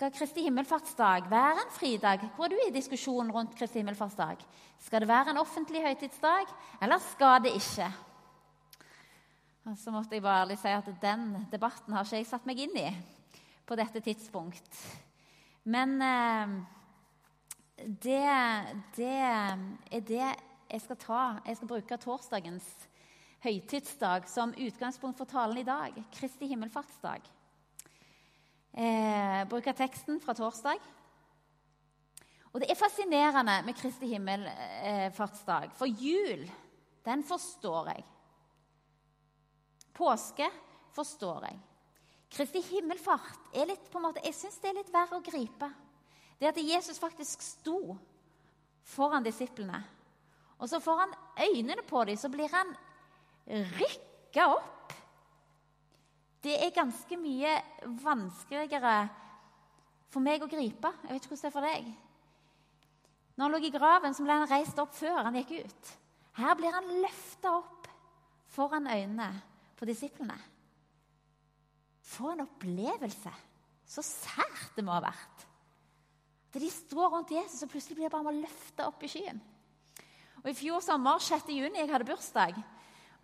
Skal Kristi himmelfartsdag være en fridag? Hvor er du i diskusjonen rundt Kristi himmelfartsdag? Skal det være en offentlig høytidsdag, eller skal det ikke? Så måtte jeg bare ærlig si at den debatten har ikke jeg satt meg inn i på dette tidspunkt. Men eh, det, det er det jeg skal ta. Jeg skal bruke torsdagens høytidsdag som utgangspunkt for talen i dag. Kristi himmelfartsdag eh, bruke teksten fra torsdag. Og Det er fascinerende med Kristi himmelfartsdag, eh, for jul, den forstår jeg. Påske forstår jeg. Kristi himmelfart er litt på en måte, jeg synes det er litt verre å gripe. Det at Jesus faktisk sto foran disiplene. Og så får han øynene på dem, så blir han rykka opp det er ganske mye vanskeligere for meg å gripe. Jeg vet ikke hvordan det er for deg. Når han lå i graven, så ble han reist opp før han gikk ut. Her blir han løfta opp foran øynene på disiplene. For en opplevelse! Så sært det må ha vært. At de står rundt Jesus, og plutselig blir det bare løfta opp i skyen. Og I fjor sommer, 6. juni, jeg hadde bursdag.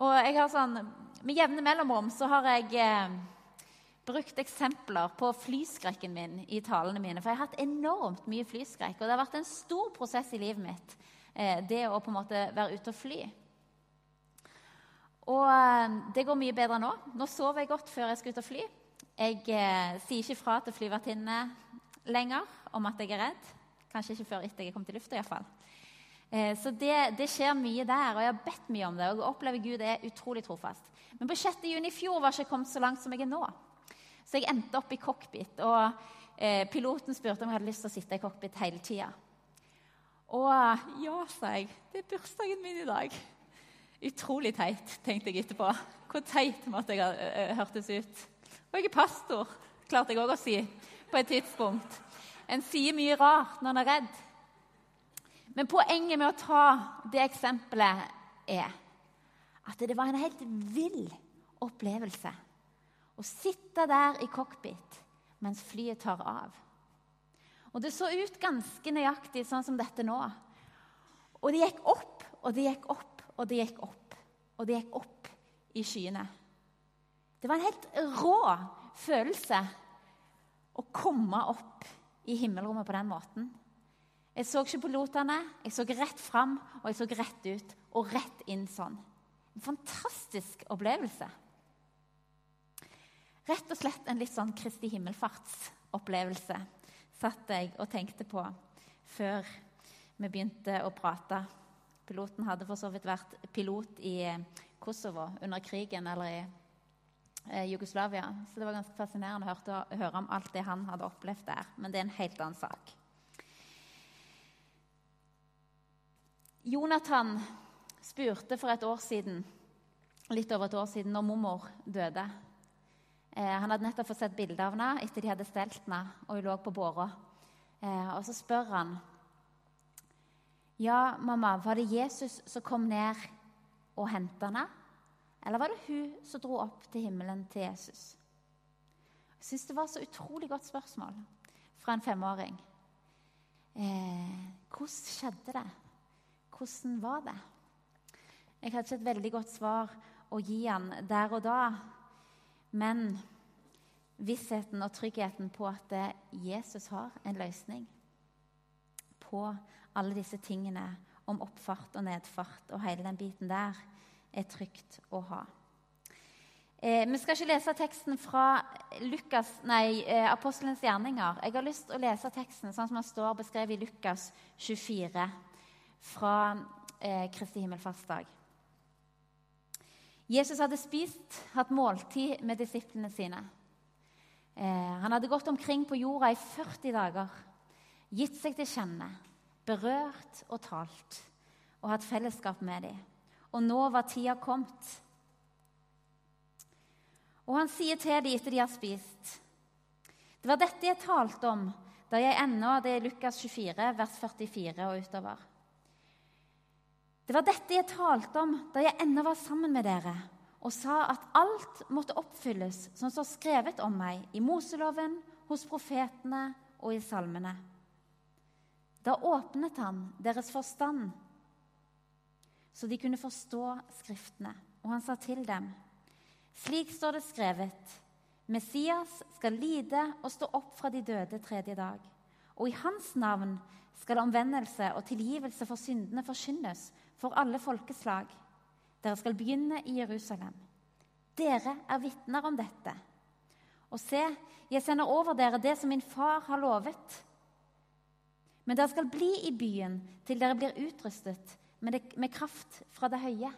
Og jeg har sånn med jevne mellomrom så har jeg eh, brukt eksempler på flyskrekken min i talene mine. For jeg har hatt enormt mye flyskrekk, og det har vært en stor prosess i livet mitt. Eh, det å på en måte være ute og fly. Og eh, det går mye bedre nå. Nå sover jeg godt før jeg skal ut og fly. Jeg eh, sier ikke fra til flyvertinnene lenger om at jeg er redd. Kanskje ikke før etter jeg er kommet i lufta. I eh, så det, det, skjer mye der, og jeg har bedt mye om det. Og jeg opplever Gud er utrolig trofast. Men på 6. juni i fjor var jeg ikke kommet så langt som jeg er nå. Så jeg endte opp i cockpit. Og eh, piloten spurte om jeg hadde lyst til å sitte i cockpit hele tida. Og ja, sa jeg. Det er bursdagen min i dag. Utrolig teit, tenkte jeg etterpå. Hvor teit måtte jeg ha uh, hørtes ut. Og jeg er pastor, klarte jeg òg å si på et tidspunkt. En sier mye rart når en er redd. Men poenget med å ta det eksempelet er at det var en helt vill opplevelse å sitte der i cockpit mens flyet tar av. Og Det så ut ganske nøyaktig sånn som dette nå. Og det gikk opp, og det gikk opp, og det gikk opp. Og det gikk opp i skyene. Det var en helt rå følelse å komme opp i himmelrommet på den måten. Jeg så ikke pilotene, jeg så rett fram, og jeg så rett ut og rett inn sånn. En fantastisk opplevelse. Rett og slett en litt sånn Kristi himmelfartsopplevelse satt jeg og tenkte på før vi begynte å prate. Piloten hadde for så vidt vært pilot i Kosovo under krigen eller i eh, Jugoslavia. Så det var ganske fascinerende å høre om alt det han hadde opplevd der. Men det er en helt annen sak. Jonathan spurte for et år siden, litt over et år siden, når mormor døde. Eh, han hadde nettopp fått sett bilde av henne etter de hadde stelt henne, og hun lå på båra. Eh, og så spør han Ja, mamma, var det Jesus som kom ned og henta henne? Eller var det hun som dro opp til himmelen til Jesus? Jeg syns det var så utrolig godt spørsmål fra en femåring. Eh, hvordan skjedde det? Hvordan var det? Jeg hadde ikke et veldig godt svar å gi han der og da. Men vissheten og tryggheten på at Jesus har en løsning på alle disse tingene om oppfart og nedfart og hele den biten der, er trygt å ha. Eh, vi skal ikke lese teksten fra Lukas, nei, eh, Apostelens gjerninger. Jeg har lyst til å lese teksten sånn som den står beskrevet i Lukas 24 fra eh, Kristi himmelfartsdag. Jesus hadde spist, hatt måltid med disiplene sine. Eh, han hadde gått omkring på jorda i 40 dager, gitt seg til kjenne, berørt og talt, og hatt fellesskap med dem. Og nå var tida kommet. Og han sier til dem etter de har spist Det var dette jeg talte om da jeg ennå Det er Lukas 24, vers 44 og utover. Det var dette jeg talte om da jeg ennå var sammen med dere, og sa at alt måtte oppfylles som står skrevet om meg i Moseloven, hos profetene og i salmene. Da åpnet han deres forstand, så de kunne forstå Skriftene. Og han sa til dem, slik står det skrevet, Messias skal lide og stå opp fra de døde tredje dag. Og i hans navn skal omvendelse og tilgivelse for syndene forkynnes for alle folkeslag. Dere skal begynne i Jerusalem. Dere er vitner om dette. Og se, jeg sender over dere det som min far har lovet. Men dere skal bli i byen til dere blir utrustet med, det, med kraft fra det høye.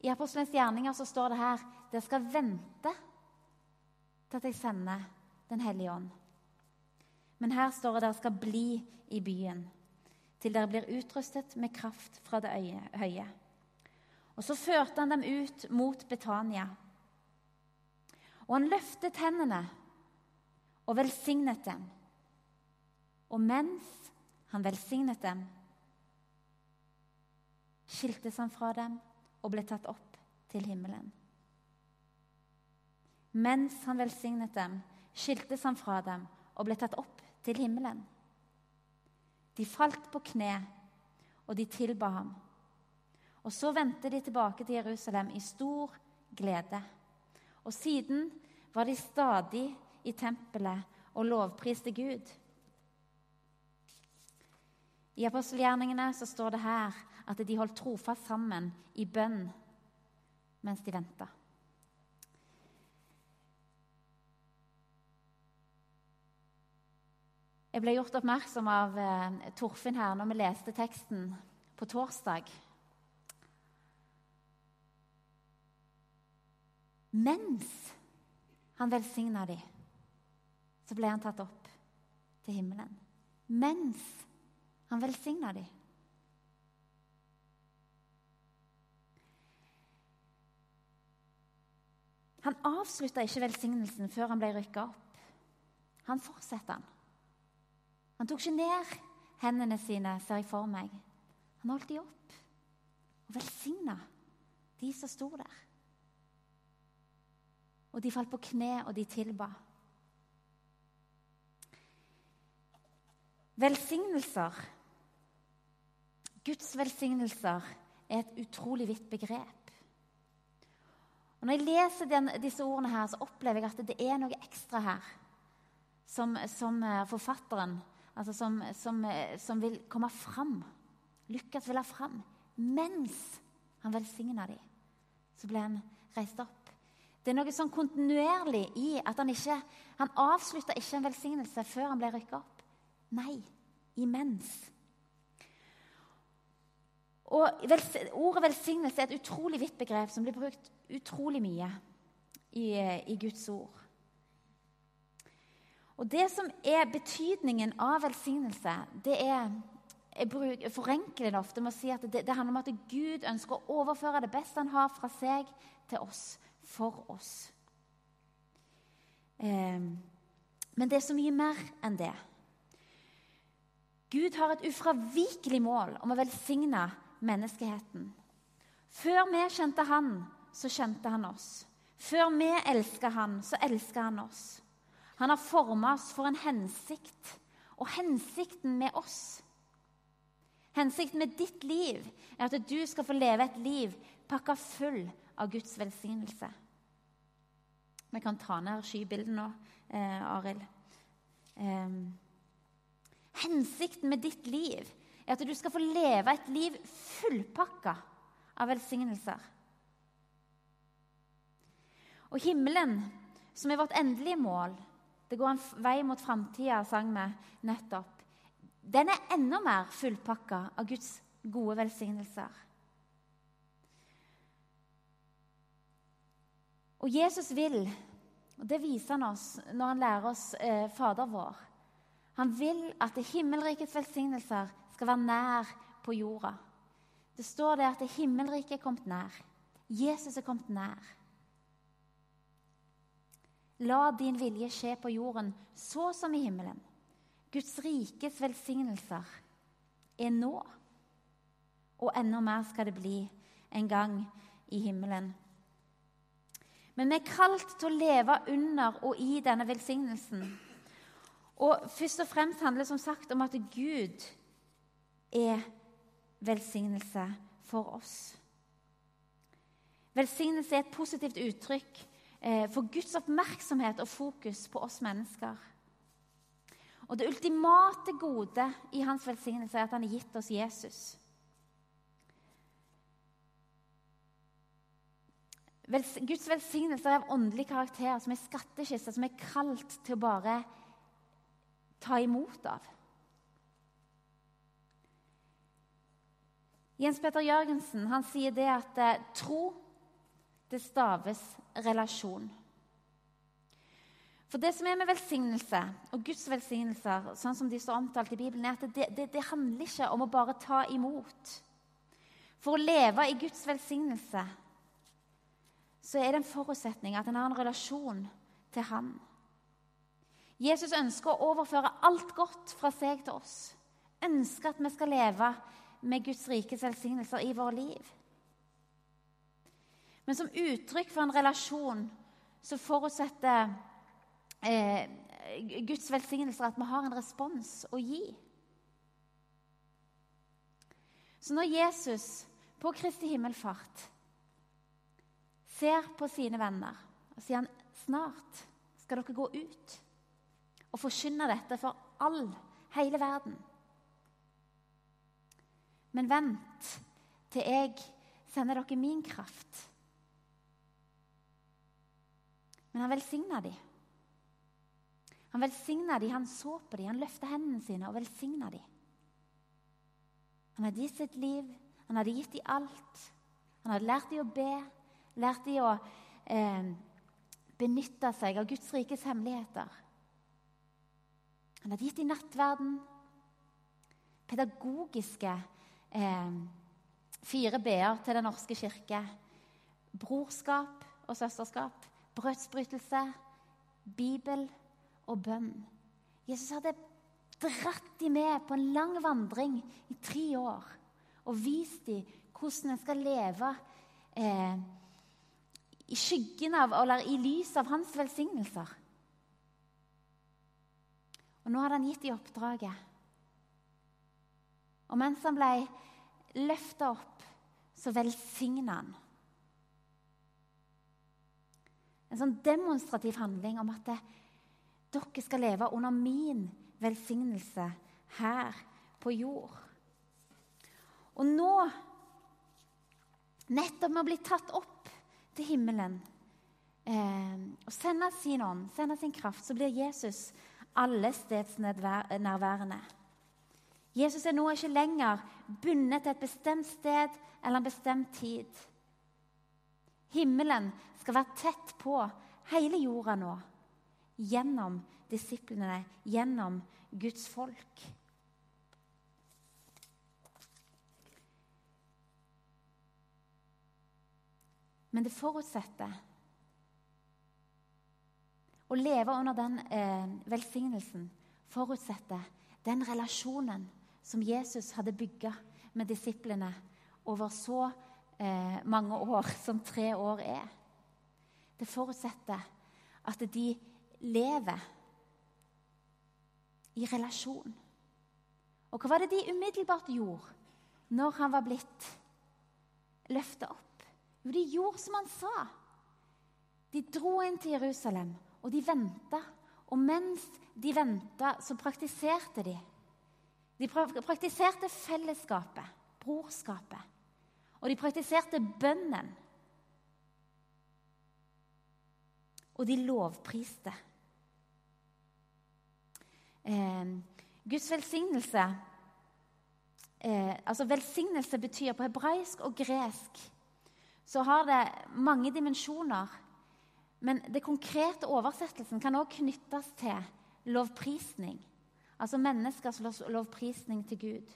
I Apostelens gjerninger så står det her dere skal vente til at jeg sender Den hellige ånd. Men her står det dere skal bli i byen til dere blir utrustet med kraft fra det høye. Og så førte han dem ut mot Betania. Og han løftet hendene og velsignet dem. Og mens han velsignet dem, skiltes han fra dem og ble tatt opp til himmelen. Mens han velsignet dem, skiltes han fra dem og ble tatt opp til himmelen. De falt på kne, og de tilba ham. Og så vendte de tilbake til Jerusalem i stor glede. Og siden var de stadig i tempelet og lovpriste Gud. I apostelgjerningene så står det her at de holdt trofast sammen i bønn mens de venta. Jeg ble gjort oppmerksom av eh, Torfinn her når vi leste teksten på torsdag. Mens han velsigna dem, så ble han tatt opp til himmelen. Mens han velsigna dem. Han avslutta ikke velsignelsen før han ble rykka opp. Han fortsetter han. Han tok ikke ned hendene sine, ser jeg for meg. Han holdt de opp og velsigna de som sto der. Og de falt på kne, og de tilba. Velsignelser, Guds velsignelser, er et utrolig vidt begrep. Og Når jeg leser den, disse ordene, her, så opplever jeg at det er noe ekstra her som, som eh, forfatteren altså som, som, som, vil komme fram. Lukas vil ha fram. Mens han velsigna dem, så ble han reist opp. Det er noe sånn kontinuerlig i at han ikke Han avslutta ikke en velsignelse før han ble rykka opp. Nei, imens. Og Ordet velsignelse er et utrolig vidt begrep som blir brukt utrolig mye i, i Guds ord. Og Det som er betydningen av velsignelse, det er Jeg forenkler det ofte med å si at det, det, handler om at Gud ønsker å overføre det beste han har fra seg, til oss, for oss. Eh, men det er så mye mer enn det. Gud har et ufravikelig mål om å velsigne menneskeheten. Før vi kjente Han, så kjente Han oss. Før vi elska Han, så elska Han oss. Han har forma oss for en hensikt. Og hensikten med oss, hensikten med ditt liv, er at du skal få leve et liv pakka full av Guds velsignelse. Vi kan ta ned skybildet nå, eh, Arild. Eh, hensikten med ditt liv er at du skal få leve et liv fullpakka av velsignelser. Og himmelen, som er vårt endelige mål, det går en vei mot framtida, sang vi nettopp. Den er enda mer fullpakka av Guds gode velsignelser. Og Jesus vil, og det viser han oss når han lærer oss eh, Fader vår Han vil at det himmelrikets velsignelser skal være nær på jorda. Det står der at det himmelriket er kommet nær. Jesus er kommet nær. La din vilje skje på jorden så som i himmelen. Guds rikes velsignelser er nå. Og enda mer skal det bli en gang i himmelen. Men vi er kalt til å leve under og i denne velsignelsen. Og først og fremst handler det som sagt om at Gud er velsignelse for oss. Velsignelse er et positivt uttrykk for Guds oppmerksomhet og fokus på oss mennesker. Og Det ultimate gode i hans velsignelse er at han har gitt oss Jesus. Guds velsignelse er av åndelig karakter, som er skattkiste, som er kalt til å bare ta imot av. Jens Petter Jørgensen han sier det at eh, tro det staves relasjon. For det som er med velsignelse og Guds velsignelser, sånn som de står omtalt i Bibelen, er at det, det, det handler ikke om å bare ta imot. For å leve i Guds velsignelse så er det en forutsetning at en har en relasjon til Han. Jesus ønsker å overføre alt godt fra seg til oss. Ønsker at vi skal leve med Guds rikes velsignelser i vårt liv. Men som uttrykk for en relasjon så forutsetter eh, Guds velsignelser at vi har en respons å gi. Så når Jesus på Kristi himmelfart ser på sine venner, og sier han snart skal dere gå ut og forkynne dette for all, hele verden. Men vent til jeg sender dere min kraft. Men han velsigna dem. Han velsigna dem, han så på dem, han løfta hendene sine og velsigna dem. Han hadde gitt sitt liv, han hadde gitt dem alt. Han hadde lært dem å be, lært dem å eh, benytte seg av Guds rikes hemmeligheter. Han hadde gitt dem nattverden, pedagogiske eh, fire b-er til Den norske kirke. Brorskap og søsterskap, brødsbrytelse, Bibel og bønn. Jesus hadde dratt dem med på en lang vandring i tre år og vist dem hvordan en skal leve eh, i skyggen av, eller i lys av hans velsignelser. Og nå hadde han gitt dem oppdraget. Og mens han ble løfta opp, så velsigna han. En sånn demonstrativ handling om at dere skal leve under min velsignelse her på jord. Og nå, nettopp med å bli tatt opp til himmelen eh, og sende sin ånd, sende sin kraft, så blir Jesus allestedsnærværende. Jesus er nå ikke lenger bundet til et bestemt sted eller en bestemt tid. Himmelen skal være tett på hele jorda nå. Gjennom disiplene, gjennom Guds folk. Men det forutsetter å leve under den eh, velsignelsen forutsetter den relasjonen som Jesus hadde bygga med disiplene over så eh, mange år som tre år er. Det forutsetter at de lever i relasjon. Og hva var det de umiddelbart gjorde når han var blitt løfta opp? Jo, de gjorde som han sa. De dro inn til Jerusalem, og de venta. Og mens de venta, så praktiserte de. De praktiserte fellesskapet, brorskapet. Og de praktiserte bønnen. og de lovpriste. Eh, Guds velsignelse eh, altså Velsignelse betyr på hebraisk og gresk så har det mange dimensjoner. Men det konkrete oversettelsen kan også knyttes til lovprisning. Altså menneskers lovprisning til Gud.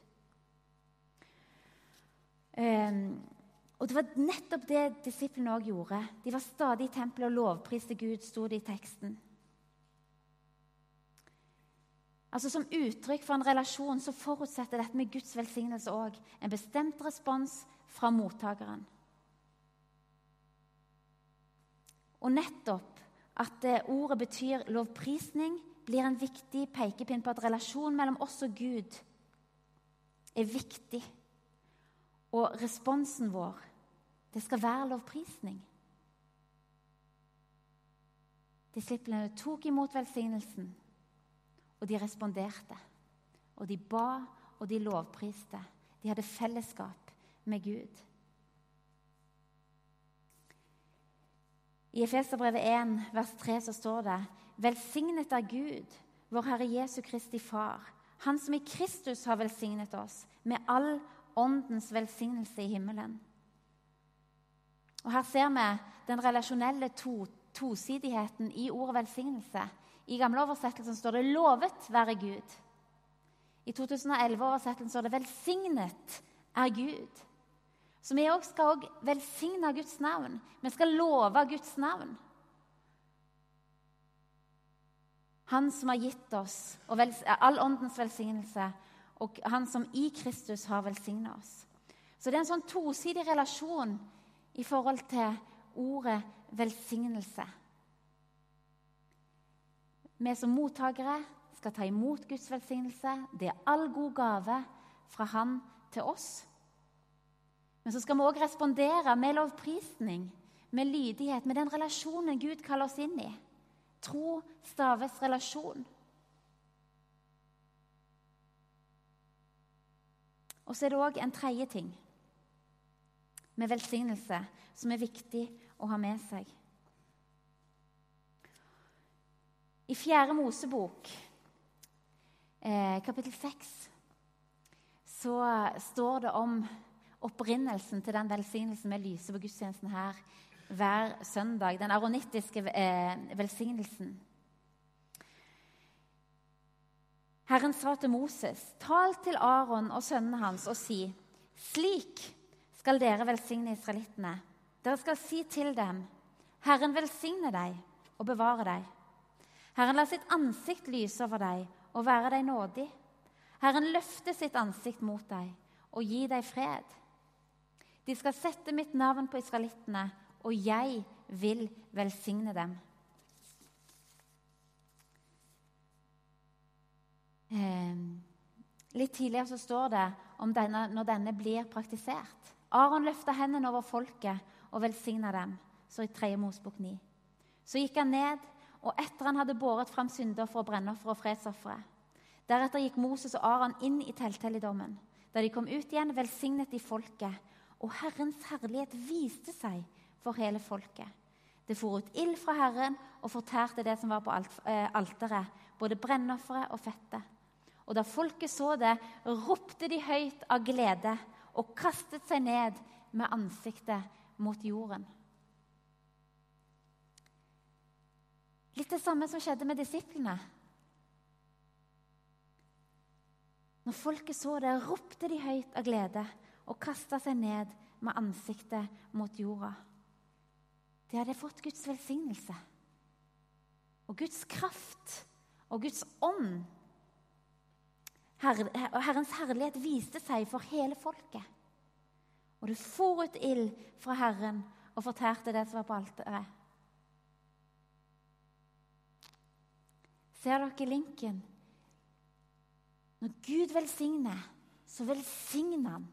Um, og Det var nettopp det disiplene òg gjorde. De var stadig i tempelet og lovpriste Gud, sto det i teksten. Altså Som uttrykk for en relasjon så forutsetter dette med Guds velsignelse òg en bestemt respons fra mottakeren. Og nettopp at ordet betyr lovprisning, blir en viktig pekepinn på at relasjonen mellom oss og Gud er viktig. Og responsen vår, det skal være lovprisning. Disiplene tok imot velsignelsen, og de responderte. Og de ba, og de lovpriste. De hadde fellesskap med Gud. I Efeserbrevet 1, vers 3, så står det Velsignet er Gud, vår Herre Jesu Kristi Far, Han som i Kristus har velsignet oss med all åndens velsignelse i himmelen. Og Her ser vi den relasjonelle to, tosidigheten i ordet velsignelse. I gamle oversettelsen står det 'lovet være Gud'. I 2011-oversettelsen står det 'velsignet er Gud'. Så vi også skal også velsigne Guds navn. Vi skal love Guds navn. Han som har gitt oss all åndens velsignelse, og han som i Kristus har velsigna oss. Så det er en sånn tosidig relasjon i forhold til ordet velsignelse. Vi som mottakere skal ta imot Guds velsignelse. Det er all god gave fra Han til oss. Men så skal vi òg respondere med lovprisning, med lydighet, med den relasjonen Gud kaller oss inn i. Tro staves relasjon. Og så er det òg en tredje ting med velsignelse som er viktig å ha med seg. I Fjerde Mosebok, eh, kapittel 6, så står det om opprinnelsen til den velsignelsen vi lyser på gudstjenesten her hver søndag. Den aronittiske eh, velsignelsen. Herren sa til Moses.: Tal til Aron og sønnene hans og si:" Slik skal dere velsigne israelittene. Dere skal si til dem:" Herren velsigne deg og bevare deg. Herren la sitt ansikt lyse over deg og være deg nådig. Herren løfte sitt ansikt mot deg og gi deg fred. De skal sette mitt navn på israelittene, og jeg vil velsigne dem. Eh, litt tidligere så står det om denne, når denne blir praktisert. Aron løfta hendene over folket og velsigna dem. Så i 3. Mosbok 9. Så gikk han ned, og etter han hadde båret fram syndoffer og brennoffer og fredsofre. Deretter gikk Moses og Aron inn i telthelligdommen. Da de kom ut igjen, velsignet de folket og Herrens herlighet viste seg for hele folket. Det for ut ild fra Herren og fortærte det som var på eh, alteret, både brennofferet og fettet. Og da folket så det, ropte de høyt av glede og kastet seg ned med ansiktet mot jorden. Litt det samme som skjedde med disiplene. Når folket så det, ropte de høyt av glede og kasta seg ned med ansiktet mot jorda. De hadde fått Guds velsignelse og Guds kraft og Guds ånd. Herre, Herrens herlighet viste seg for hele folket. Og det for ut ild fra Herren og fortærte det som var på alteret. Ser dere linken? Når Gud velsigner, så velsigner han.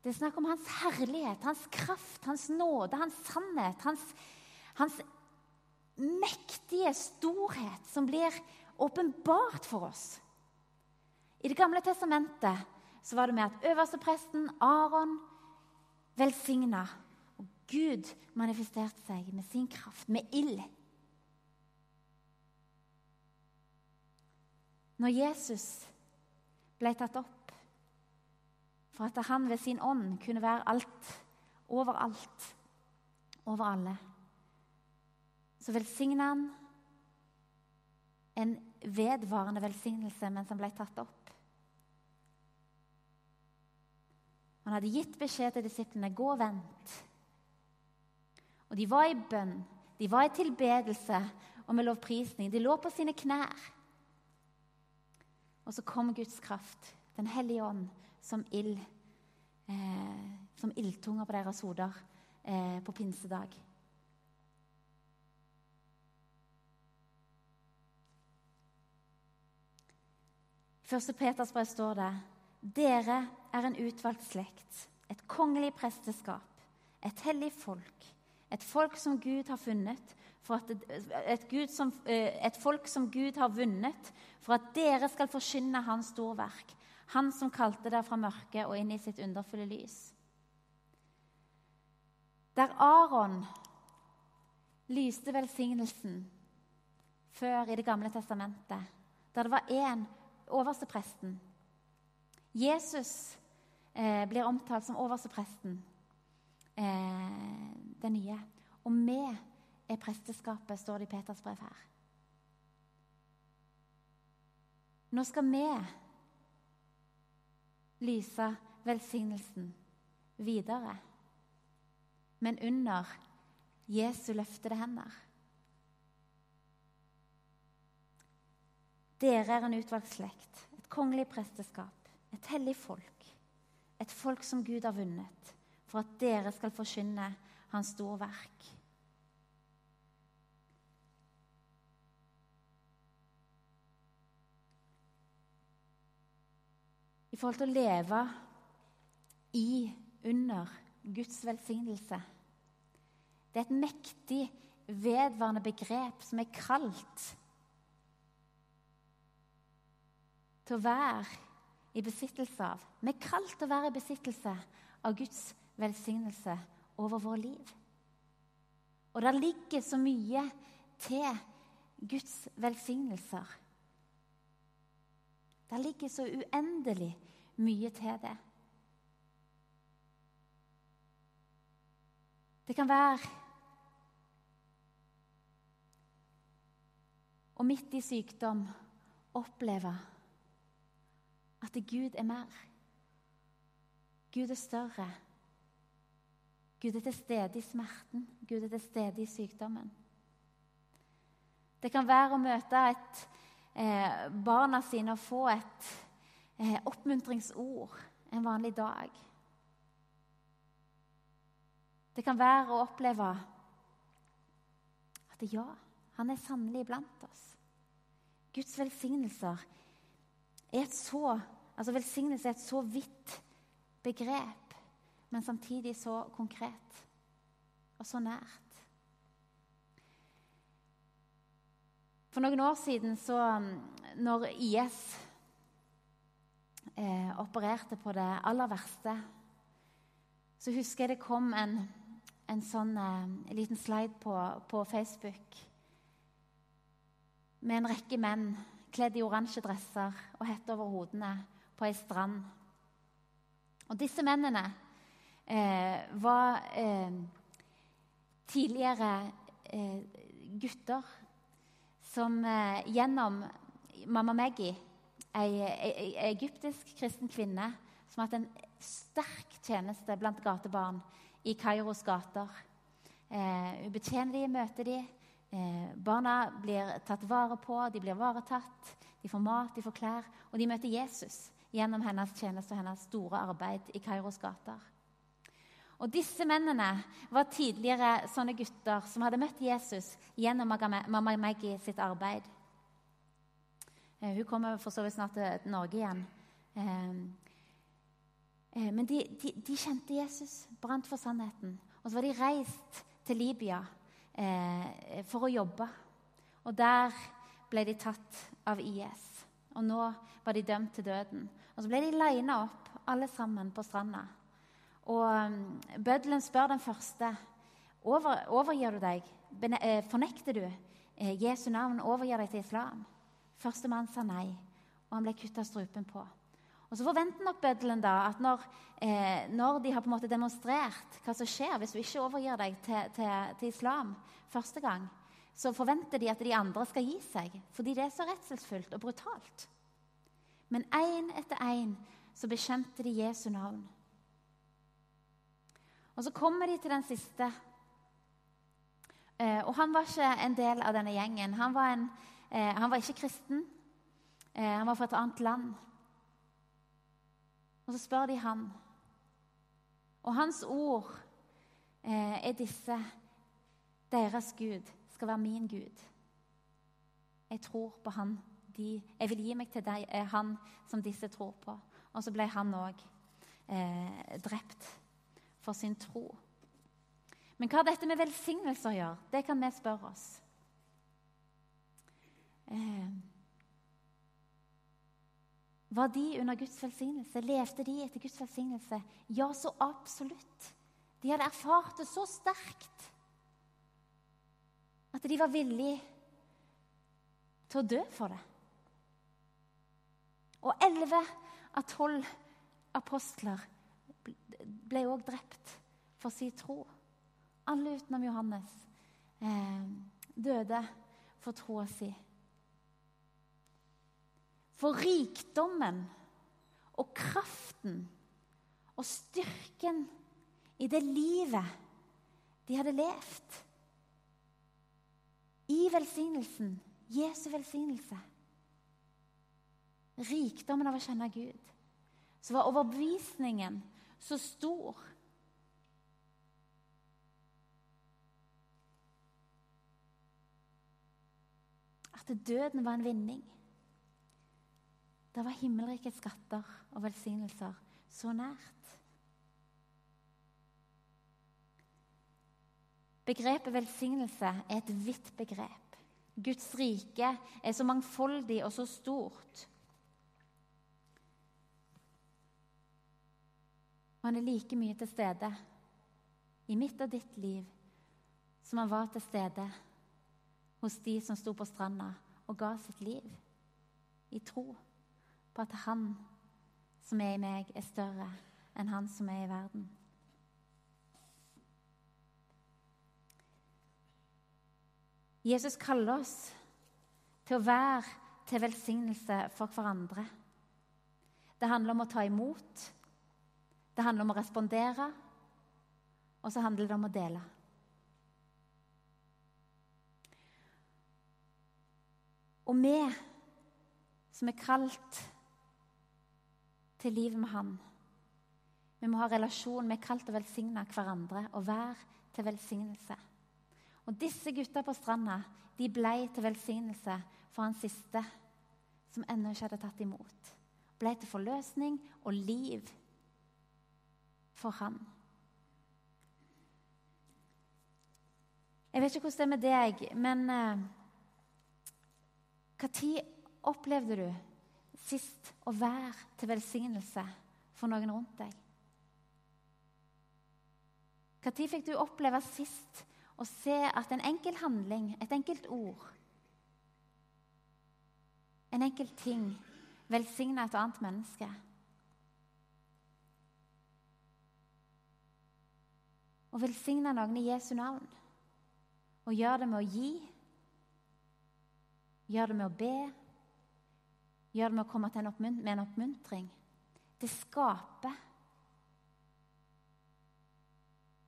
Det er snakk om hans herlighet, hans kraft, hans nåde, hans sannhet. Hans, hans mektige storhet som blir åpenbart for oss. I Det gamle testamentet så var det med at øverstepresten Aron velsigna. Og Gud manifesterte seg med sin kraft, med ild. Når Jesus ble tatt opp for at han ved sin ånd kunne være alt, overalt, over alle. Så velsigna han en vedvarende velsignelse mens han ble tatt opp. Han hadde gitt beskjed til disiplene gå og vent. Og de var i bønn, de var i tilbedelse og med lovprisning. De lå på sine knær. Og så kom Guds kraft, Den hellige ånd, som ild eh, som ildtunger på deres hoder eh, på pinsedag. Første Peters brev står det dere er en utvalgt slekt, et kongelig presteskap, et hellig folk, et folk som Gud har funnet et, et, som, eh, et, folk som Gud har vunnet, for at dere skal forkynne Hans storverk, Han som kalte dere fra mørket og inn i sitt underfulle lys. Der Aron lyste velsignelsen før i Det gamle testamentet, der det var én, overstepresten Jesus eh, blir omtalt som overstepresten, eh, den nye. Og vi er presteskapet, står det i Peters brev her. Nå skal vi lyse velsignelsen videre, men under Jesu løftede hender. Dere er en utvalgt slekt, et kongelig presteskap, et hellig folk, et folk som Gud har vunnet, for at dere skal forkynne Hans store verk. I forhold til å leve i, under Guds velsignelse. Det er et mektig, vedvarende begrep som er kalt til å være i besittelse av. Vi er kalt til å være i besittelse av Guds velsignelse over vår liv. Og det ligger så mye til Guds velsignelser. Det ligger så uendelig mye til det. Det kan være Og midt i sykdom oppleve at Gud er mer. Gud er større. Gud er til stede i smerten. Gud er til stede i sykdommen. Det kan være å møte et, eh, barna sine og få et eh, oppmuntringsord en vanlig dag. Det kan være å oppleve at ja, han er sannelig blant oss. Guds velsignelser er et så altså Velsignelse er et så vidt begrep, men samtidig så konkret og så nært. For noen år siden, så, når IS eh, opererte på det aller verste, så husker jeg det kom en, en sånn eh, liten slide på, på Facebook med en rekke menn kledd i oransje dresser og hette over hodene på ei strand. Og disse mennene eh, var eh, tidligere eh, gutter som eh, gjennom mamma Maggie, ei, ei, egyptisk kristen kvinne som har hatt en sterk tjeneste blant gatebarn i Kairos gater. Eh, hun betjener de, møter dem. Eh, barna blir tatt vare på, de blir varetatt. De får mat, de får klær, og de møter Jesus gjennom hennes tjeneste og hennes store arbeid i Kairos gater. Og Disse mennene var tidligere sånne gutter som hadde møtt Jesus gjennom mamma Maggie sitt arbeid. Eh, hun kommer for så vidt snart til Norge igjen. Eh, eh, men de, de, de kjente Jesus, brant for sannheten. Og så var de reist til Libya eh, for å jobbe. Og der ble de tatt av IS. Og nå var de dømt til døden. Og så ble de lina opp, alle sammen, på stranda. Og um, bøddelen spør den første over, overgir du deg. Eh, fornekter du eh, Jesu navn? Overgir deg til islam? Førstemann sa nei, og han ble kutta strupen på. Og Så forventer nok bøddelen da at når, eh, når, de har på en måte demonstrert hva som skjer hvis du ikke overgir deg til, til, til, islam første gang, så forventer de at de andre skal gi seg, fordi det er så redselsfullt og brutalt. Men én etter én så bekjente de Jesu navn. Og Så kommer de til den siste. Eh, og Han var ikke en del av denne gjengen. Han var, en, eh, han var ikke kristen. Eh, han var fra et annet land. Og så spør de han. Og hans ord eh, er disse. Deres Gud skal være min Gud. Jeg tror på Han de, jeg vil gi meg til deg, er han som disse tror på. Og så ble han òg eh, drept for sin tro. Men hva dette med velsignelser gjør, det kan vi spørre oss. Eh, var de under Guds velsignelse? Levde de etter Guds velsignelse? Ja, så absolutt. De hadde erfart det så sterkt at de var villige til å dø for det. Og elleve av tolv apostler ble òg drept for sin tro. Alle utenom Johannes eh, døde for troa si. For rikdommen og kraften og styrken i det livet de hadde levd i velsignelsen, Jesu velsignelse Rikdommen av å kjenne Gud. Så var overbevisningen så stor at døden var en vinning. Da var himmelrikets skatter og velsignelser så nært. Begrepet velsignelse er et vidt begrep. Guds rike er så mangfoldig og så stort. Han er like mye til stede i mitt og ditt liv som han var til stede hos de som sto på stranda og ga sitt liv i tro på at han som er i meg, er større enn han som er i verden. Jesus kaller oss til å være til velsignelse for hverandre. Det handler om å ta imot, det handler om å respondere, og så handler det om å dele. Og vi som er kalt til livet med Han. Vi må ha relasjon. Vi er kalt til å velsigne hverandre og være til velsignelse. Og disse gutta på stranda de ble til velsignelse for han siste, som ennå ikke hadde tatt imot. Ble til forløsning og liv for han. Jeg vet ikke hvordan det er med deg, men hva tid opplevde du sist å være til velsignelse for noen rundt deg? Når fikk du oppleve sist å se at en enkel handling, et enkelt ord, en enkel ting, velsigna et annet menneske? Å velsigne noen i Jesu navn. Og gjøre det med å gi. Gjøre det med å be. Gjør det med å komme til en med en oppmuntring. Det skaper.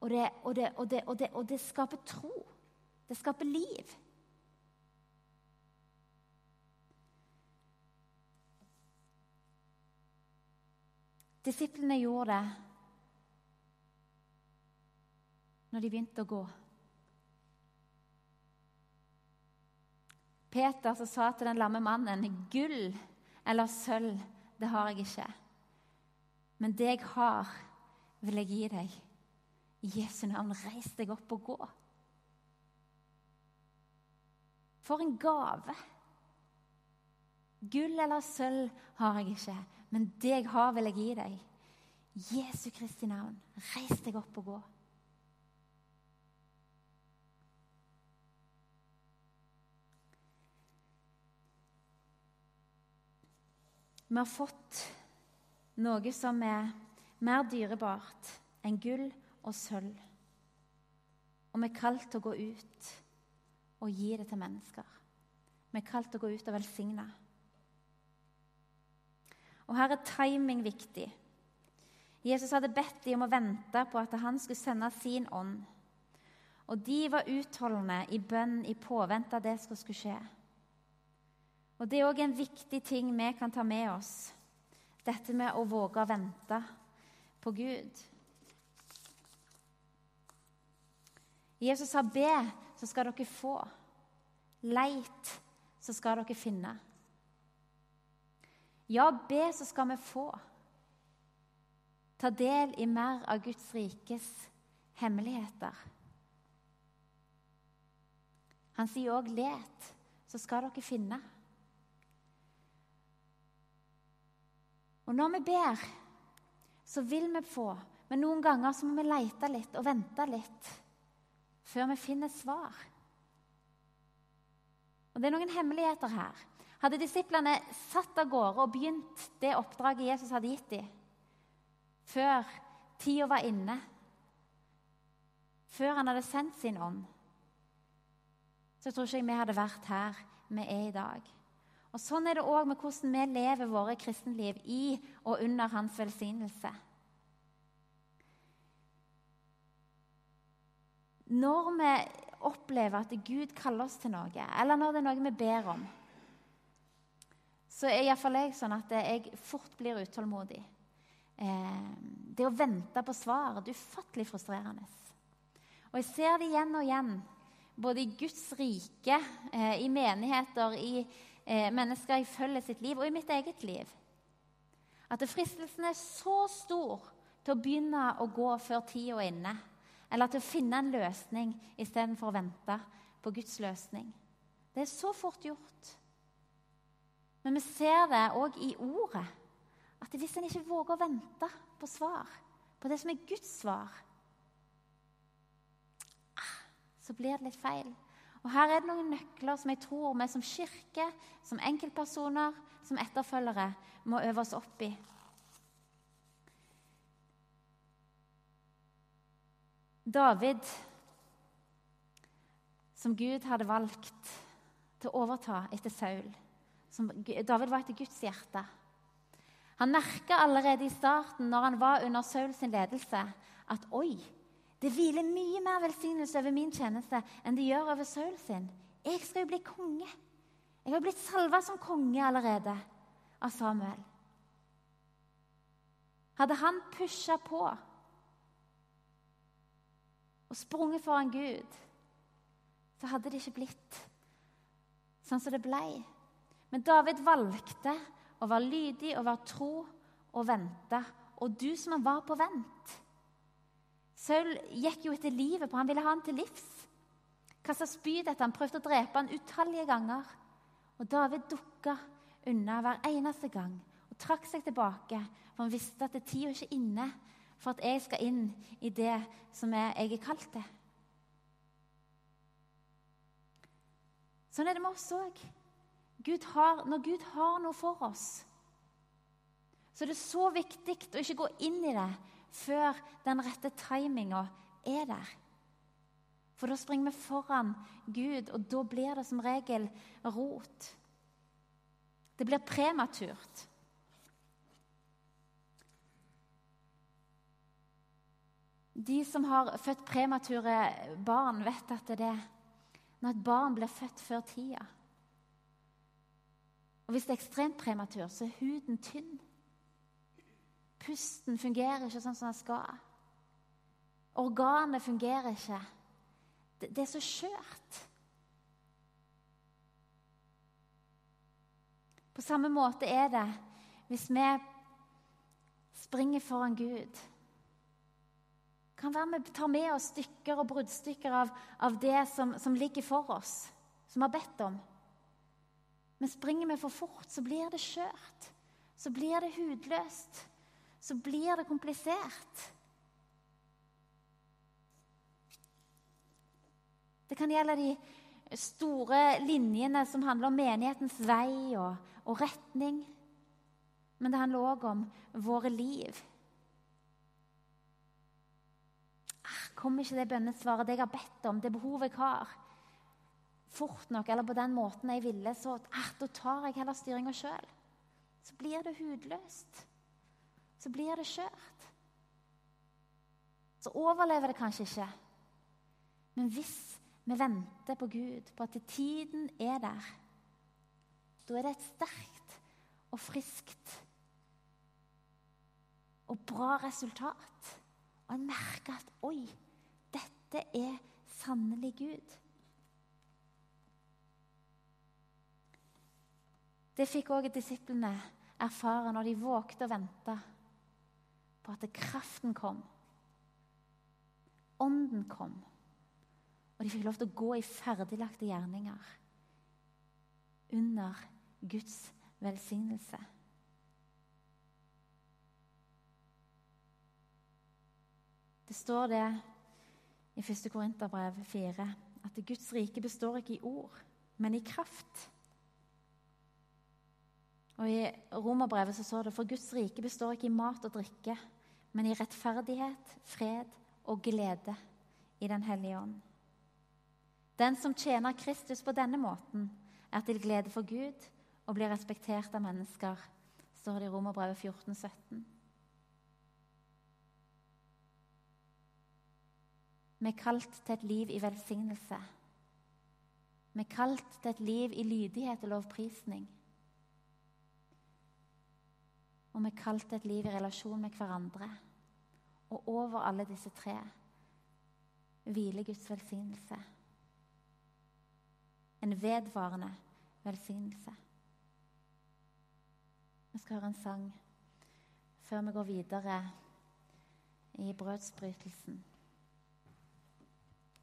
Og det, og, det, og, det, og det, skaper tro. Det skaper liv. Disiplene gjorde det når de begynte å gå. Peter sa til den lamme mannen, 'Gull eller sølv, det har jeg ikke. Men det jeg har, vil jeg gi deg. I Jesu navn, reis deg opp og gå. For en gave! Gull eller sølv har jeg ikke, men det jeg har, vil jeg gi deg. Jesu Kristi navn, reis deg opp og gå. Vi har fått noe som er mer dyrebart enn gull og sølv. Og vi er kalt til å gå ut og gi det til mennesker. Vi er kalt til å gå ut og velsigne. Og her er timing viktig. Jesus hadde bedt dem om å vente på at han skulle sende sin ånd. Og de var utholdende i bønn i påvente av det som skulle skje. Og Det er òg en viktig ting vi kan ta med oss. Dette med å våge å vente på Gud. Jesus sa 'be, så skal dere få'. 'Leit, så skal dere finne'. Ja, be, så skal vi få. Ta del i mer av Guds rikes hemmeligheter. Han sier òg 'let, så skal dere finne'. Og når vi ber, så vil vi få, men noen ganger så må vi lete litt og vente litt før vi finner svar. Og Det er noen hemmeligheter her. Hadde disiplene satt av gårde og begynt det oppdraget Jesus hadde gitt dem, før tida var inne, før han hadde sendt sin ånd, så tror ikke jeg vi hadde vært her vi er i dag. Og Sånn er det òg med hvordan vi lever våre kristenliv i og under hans velsignelse. Når vi opplever at Gud kaller oss til noe, eller når det er noe vi ber om, så er iallfall jeg sånn at jeg fort blir utålmodig. Eh, det å vente på svar er ufattelig frustrerende. Og jeg ser det igjen og igjen, både i Guds rike, eh, i menigheter, i eh, mennesker jeg følger sitt liv, og i mitt eget liv. At fristelsen er så stor til å begynne å gå før tida er inne. Eller til å finne en løsning istedenfor å vente på Guds løsning. Det er så fort gjort. Men vi ser det òg i ordet. At hvis en ikke våger å vente på svar, på det som er Guds svar, ah, så blir det litt feil. Og Her er det noen nøkler som jeg tror vi som kirke, som enkeltpersoner, som etterfølgere må øve oss opp i. David, som Gud hadde valgt til å overta etter Saul David var etter Guds hjerte. Han merka allerede i starten, når han var under Saul ledelse, at oi, det hviler mye mer velsignelse over min tjeneste enn det gjør over Saul sin. Jeg skal jo bli konge. Jeg har blitt salva som konge allerede av Samuel. Hadde han pusha på og sprunget foran Gud, så hadde det ikke blitt sånn som det blei. Men David valgte å være lydig og være tro og vente. Og du som han var på vent. Saul gikk jo etter livet på Han ville ha han til livs. Kasta spyd etter han prøvde å drepe han utallige ganger. Og David dukka unna hver eneste gang og trakk seg tilbake, for han visste at tida ikke inne for at jeg skal inn i det som jeg er kalt til. Sånn er det med oss òg. Når Gud har noe for oss, så er det så viktig å ikke gå inn i det før den rette timinga er der. For da springer vi foran Gud, og da blir det som regel rot. Det blir prematurt. De som har født premature barn, vet at det er når et barn blir født før tida. Og Hvis det er ekstremt prematur, så er huden tynn. Pusten fungerer ikke sånn som den skal. Organet fungerer ikke. Det, det er så skjørt. På samme måte er det hvis vi springer foran Gud kan være vi tar med oss stykker og bruddstykker av, av det som, som, ligger for oss, som vi har bedt om. Men springer vi for fort, så blir det skjørt. Så blir det hudløst. Så blir det komplisert. Det kan gjelde de store linjene som handler om menighetens vei og, og retning. Men det handler òg om våre liv. kommer ikke det bønnesvaret det jeg har bedt om, det behovet jeg har, fort nok eller på den måten jeg ville, så ah, da tar jeg heller styringa sjøl. Så blir det hudløst. Så blir det skjørt. Så overlever det kanskje ikke. Men hvis vi venter på Gud, på at tiden er der, da er det et sterkt og friskt og bra resultat. Og en merker at oi, dette er sannelig Gud. Det fikk òg disiplene erfare når de vågte å vente på at kraften kom. Ånden kom. Og de fikk lov til å gå i ferdiglagte gjerninger under Guds velsignelse. Det står det i 1. Korinterbrev 4 at Guds rike består ikke i ord, men i kraft. Og I romerbrevet så står det for Guds rike består ikke i mat og drikke, men i rettferdighet, fred og glede i Den hellige ånd. Den som tjener Kristus på denne måten, er til glede for Gud og blir respektert av mennesker, står det i Romerbrevet 14, 17. Vi er kalt til et liv i velsignelse. Vi er kalt til et liv i lydighet og lovprisning. Og vi kalt til et liv i relasjon med hverandre. Og over alle disse tre hviler Guds velsignelse. En vedvarende velsignelse. Vi skal høre en sang før vi går videre i brødsbrytelsen.